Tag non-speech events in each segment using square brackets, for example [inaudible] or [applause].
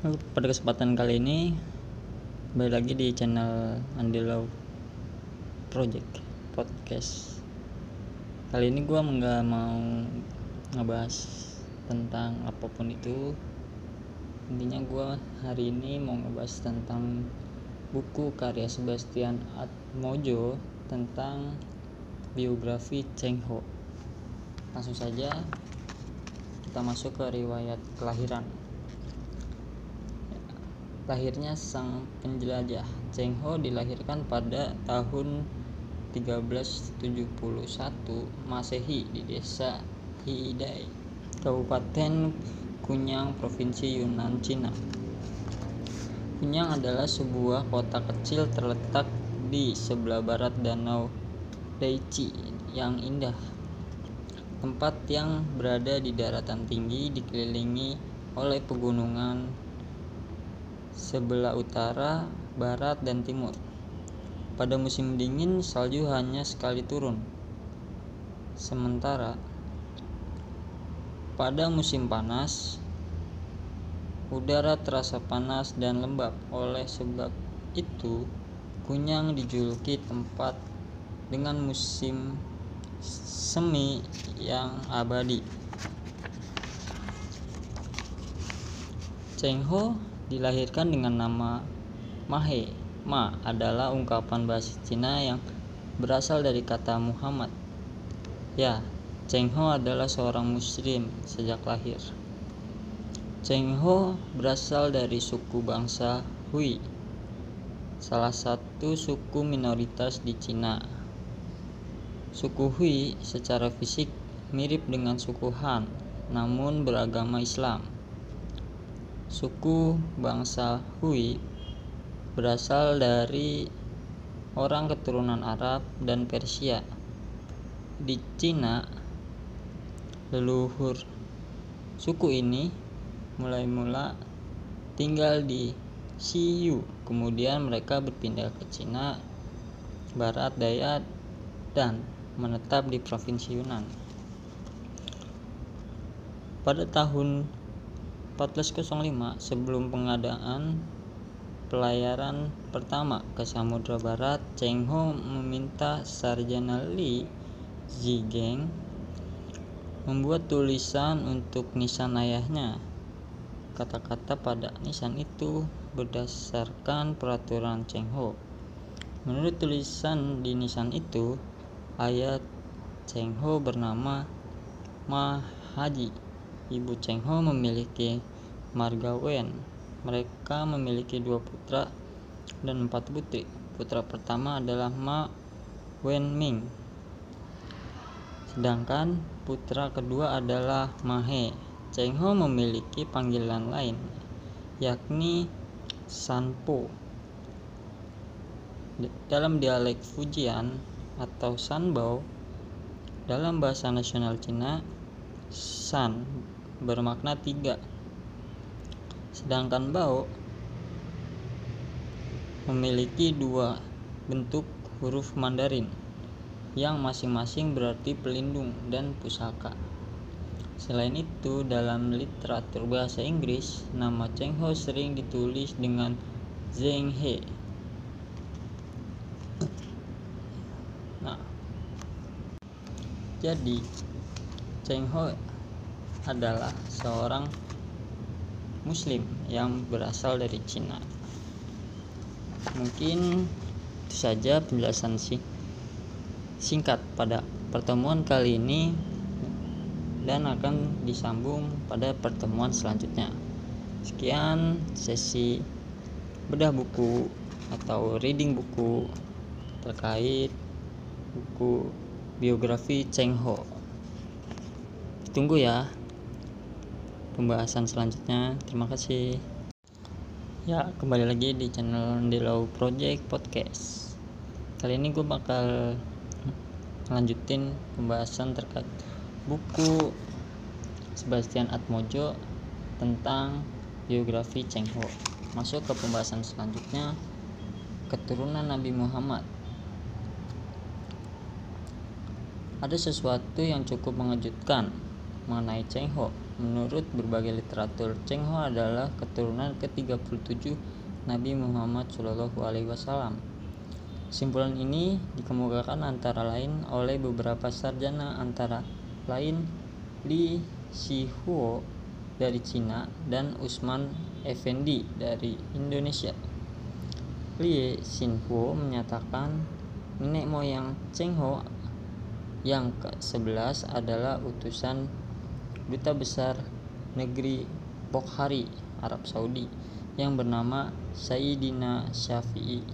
pada kesempatan kali ini balik lagi di channel Andilo Project Podcast. Kali ini gue nggak mau ngebahas tentang apa pun itu. Intinya gue hari ini mau ngebahas tentang buku karya Sebastian Atmojo tentang biografi Cheng Ho. Langsung saja kita masuk ke riwayat kelahiran lahirnya sang penjelajah Cheng Ho dilahirkan pada tahun 1371 Masehi di desa Hidai, Kabupaten Kunyang, Provinsi Yunnan, Cina. Kunyang adalah sebuah kota kecil terletak di sebelah barat Danau Daichi yang indah. Tempat yang berada di daratan tinggi dikelilingi oleh pegunungan sebelah utara, barat, dan timur. Pada musim dingin, salju hanya sekali turun. Sementara pada musim panas, udara terasa panas dan lembab. Oleh sebab itu, Kunyang dijuluki tempat dengan musim semi yang abadi. Cheng Ho dilahirkan dengan nama Mahe. Ma adalah ungkapan bahasa Cina yang berasal dari kata Muhammad. Ya, Cheng Ho adalah seorang muslim sejak lahir. Cheng Ho berasal dari suku bangsa Hui, salah satu suku minoritas di Cina. Suku Hui secara fisik mirip dengan suku Han, namun beragama Islam. Suku bangsa Hui berasal dari orang keturunan Arab dan Persia. Di Cina, leluhur suku ini mulai mula tinggal di Xiyu, kemudian mereka berpindah ke Cina Barat Daya dan menetap di provinsi Yunnan. Pada tahun 1405 sebelum pengadaan pelayaran pertama ke Samudra Barat, Cheng Ho meminta Sarjana Li Zigeng membuat tulisan untuk nisan ayahnya. Kata-kata pada nisan itu berdasarkan peraturan Cheng Ho. Menurut tulisan di nisan itu, ayah Cheng Ho bernama Ma Haji Ibu Cheng Ho memiliki marga Wen. Mereka memiliki dua putra dan empat putri. Putra pertama adalah Ma Wen Ming. Sedangkan putra kedua adalah Ma He. Cheng Ho memiliki panggilan lain, yakni Sanpo. Dalam dialek Fujian atau Sanbao, dalam bahasa nasional Cina, San bermakna tiga. Sedangkan bau memiliki dua bentuk huruf Mandarin yang masing-masing berarti pelindung dan pusaka. Selain itu, dalam literatur bahasa Inggris, nama Cheng Ho sering ditulis dengan Zheng He. Nah, jadi Cheng Ho adalah seorang muslim yang berasal dari Cina. Mungkin itu saja penjelasan sih singkat pada pertemuan kali ini dan akan disambung pada pertemuan selanjutnya. Sekian sesi bedah buku atau reading buku terkait buku biografi Cheng Ho. Tunggu ya pembahasan selanjutnya. Terima kasih. Ya kembali lagi di channel Delo Project Podcast. Kali ini gue bakal lanjutin pembahasan terkait buku Sebastian Atmojo tentang biografi Cheng Ho. Masuk ke pembahasan selanjutnya keturunan Nabi Muhammad. Ada sesuatu yang cukup mengejutkan mengenai Cheng Ho menurut berbagai literatur, Cheng Ho adalah keturunan ke-37 Nabi Muhammad SAW. Simpulan ini dikemukakan antara lain oleh beberapa sarjana antara lain Li Shihuo dari Cina dan Usman Effendi dari Indonesia. Li Xinhuo menyatakan nenek moyang Cheng Ho yang ke-11 adalah utusan duta besar negeri Bokhari, Arab Saudi yang bernama Sayyidina Syafi'i.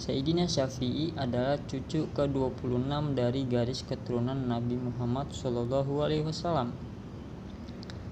Sayyidina Syafi'i adalah cucu ke-26 dari garis keturunan Nabi Muhammad SAW.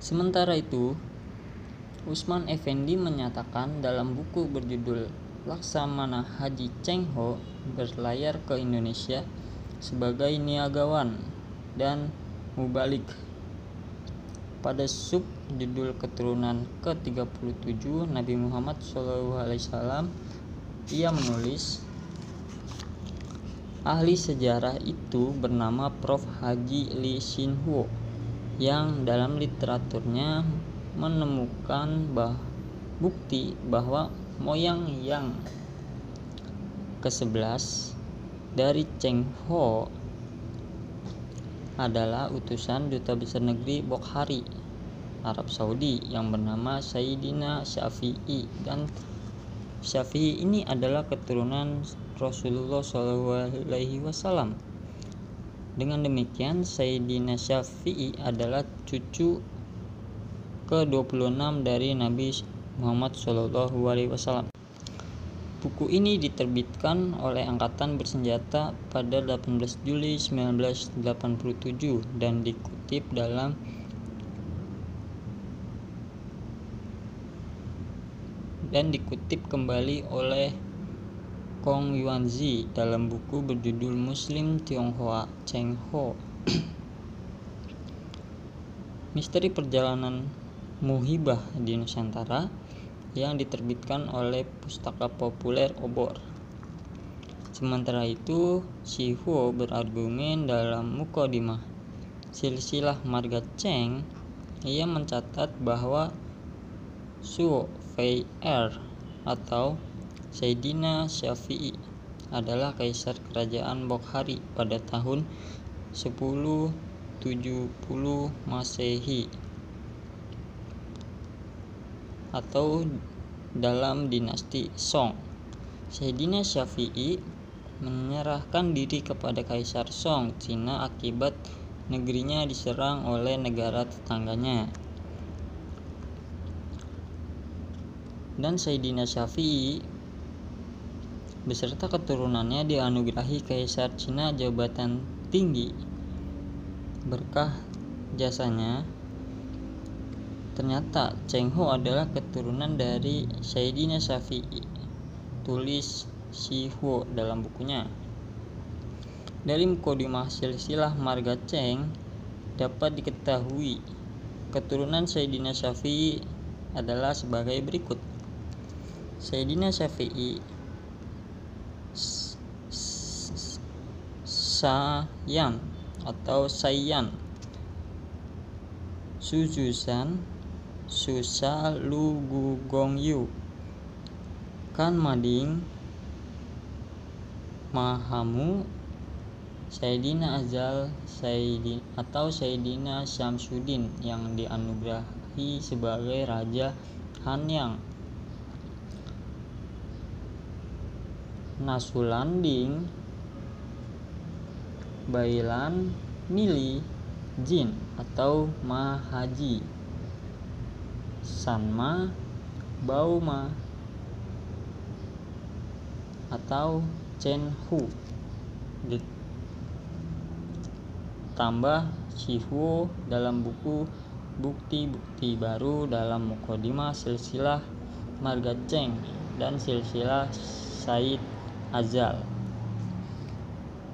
Sementara itu, Usman Effendi menyatakan dalam buku berjudul Laksamana Haji Cheng Ho berlayar ke Indonesia sebagai niagawan dan mubalik. Pada sub judul keturunan ke-37 Nabi Muhammad SAW, ia menulis, Ahli sejarah itu bernama Prof. Haji Li Xinhuo yang dalam literaturnya menemukan bah bukti bahwa moyang yang ke-11 dari Cheng Ho adalah utusan duta besar negeri Bokhari, Arab Saudi yang bernama Sayyidina Syafi'i dan Syafi'i ini adalah keturunan Rasulullah SAW. Dengan demikian, Sayyidina Syafi'i adalah cucu ke-26 dari Nabi Muhammad SAW. Buku ini diterbitkan oleh Angkatan Bersenjata pada 18 Juli 1987 dan dikutip dalam dan dikutip kembali oleh Kong Yuanzi dalam buku berjudul Muslim Tionghoa Cheng Ho. [clears throat] Misteri Perjalanan Muhibah di Nusantara yang diterbitkan oleh Pustaka Populer Obor. Sementara itu, Huo berargumen dalam Mukodimah silsilah Marga Cheng, ia mencatat bahwa Suo Fei Er atau Sayyidina Syafi'i adalah kaisar kerajaan Bokhari pada tahun 1070 Masehi atau dalam dinasti Song. Sayyidina Syafi'i menyerahkan diri kepada Kaisar Song Cina akibat negerinya diserang oleh negara tetangganya. Dan Sayyidina Syafi'i beserta keturunannya dianugerahi Kaisar Cina jabatan tinggi. Berkah jasanya, Ternyata Cheng Ho adalah keturunan dari Sayyidina Syafi'i. Tulis Si Huo dalam bukunya. Dari Mukodimah silsilah Marga Cheng dapat diketahui keturunan Sayyidina Syafi'i adalah sebagai berikut. Sayyidina Syafi'i Sayan atau Sayan Sujusan Susa Lugugongyu Kan Mading Mahamu Sayyidina Azal Sayyidin atau Sayyidina Syamsuddin yang dianugerahi sebagai Raja Hanyang Nasulanding Bailan Mili Jin atau Mahaji Sanma Bauma atau Chen Hu. Ditambah Shihuo dalam buku bukti-bukti baru dalam Mukodima silsilah Marga Cheng dan silsilah Said Azal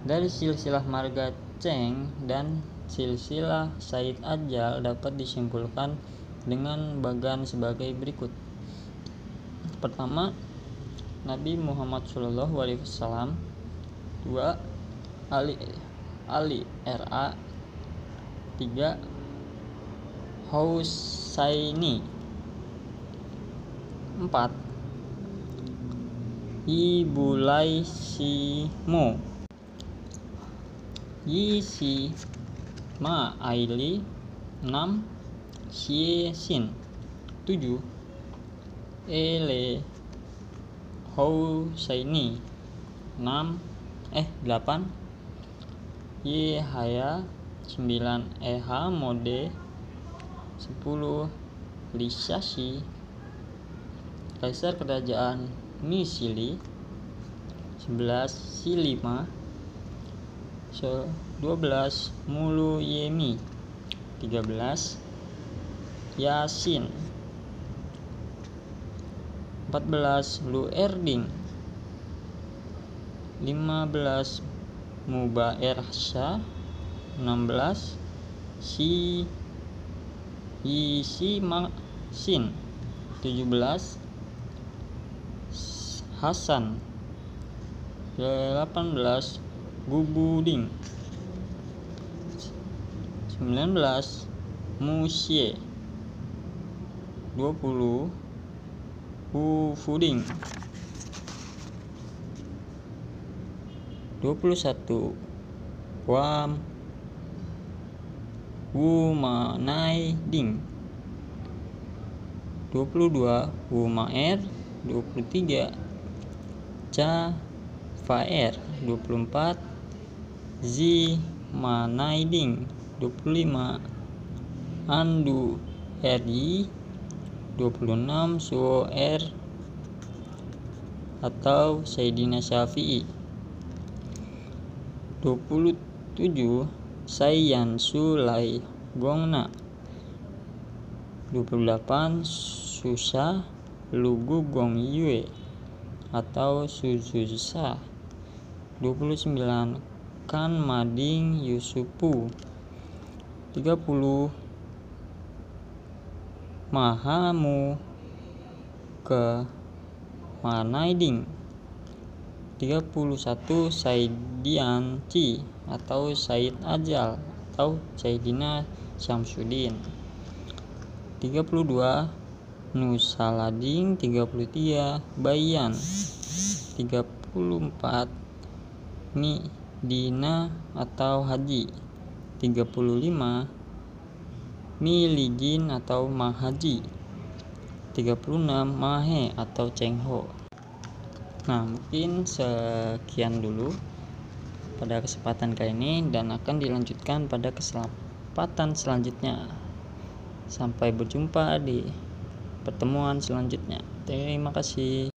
dari silsilah Marga Cheng dan silsilah Said Azal dapat disimpulkan dengan bagan sebagai berikut. Pertama, Nabi Muhammad Shallallahu Alaihi Wasallam. Dua, Ali Ali RA. Tiga, Hausaini. Empat, Ibulai Laisimo. Yisi Ma Aili enam Hyesin 7 Ele Housaini 6 eh 8 Yehaya 9 Eha Mode. 10 Lisashi Kaisar Kerajaan Misili 11 Silima 12 tiga 13 Yasin. Empat belas Lu Erding. Lima belas Mubaersha enam belas Si Yisi Masin tujuh belas Hasan. 18 Gubuding 19 Musye 20 Hufuding 21 Wam. Wumanai Ding. 22 Wumaer 23 Ca Faer 24 Zi Manaiding 25 Andu RI 26 Suo R atau Sayyidina Syafi'i. 27 Sayyan Sulai Gongna. 28 Susah Lugu Gong Yue atau Suzusa 29 Kan Mading Yusupu. 30 Mahamu. Ke Manaiding 31 Saidian Ci atau Said Ajal atau Saidina Syamsuddin. 32 Nusaladin. 33 Bayan. 34 Dina atau Haji. 35 Milijin atau Mahaji 36 Mahe atau Cengho Nah mungkin sekian dulu pada kesempatan kali ini dan akan dilanjutkan pada kesempatan selanjutnya sampai berjumpa di pertemuan selanjutnya. Terima kasih.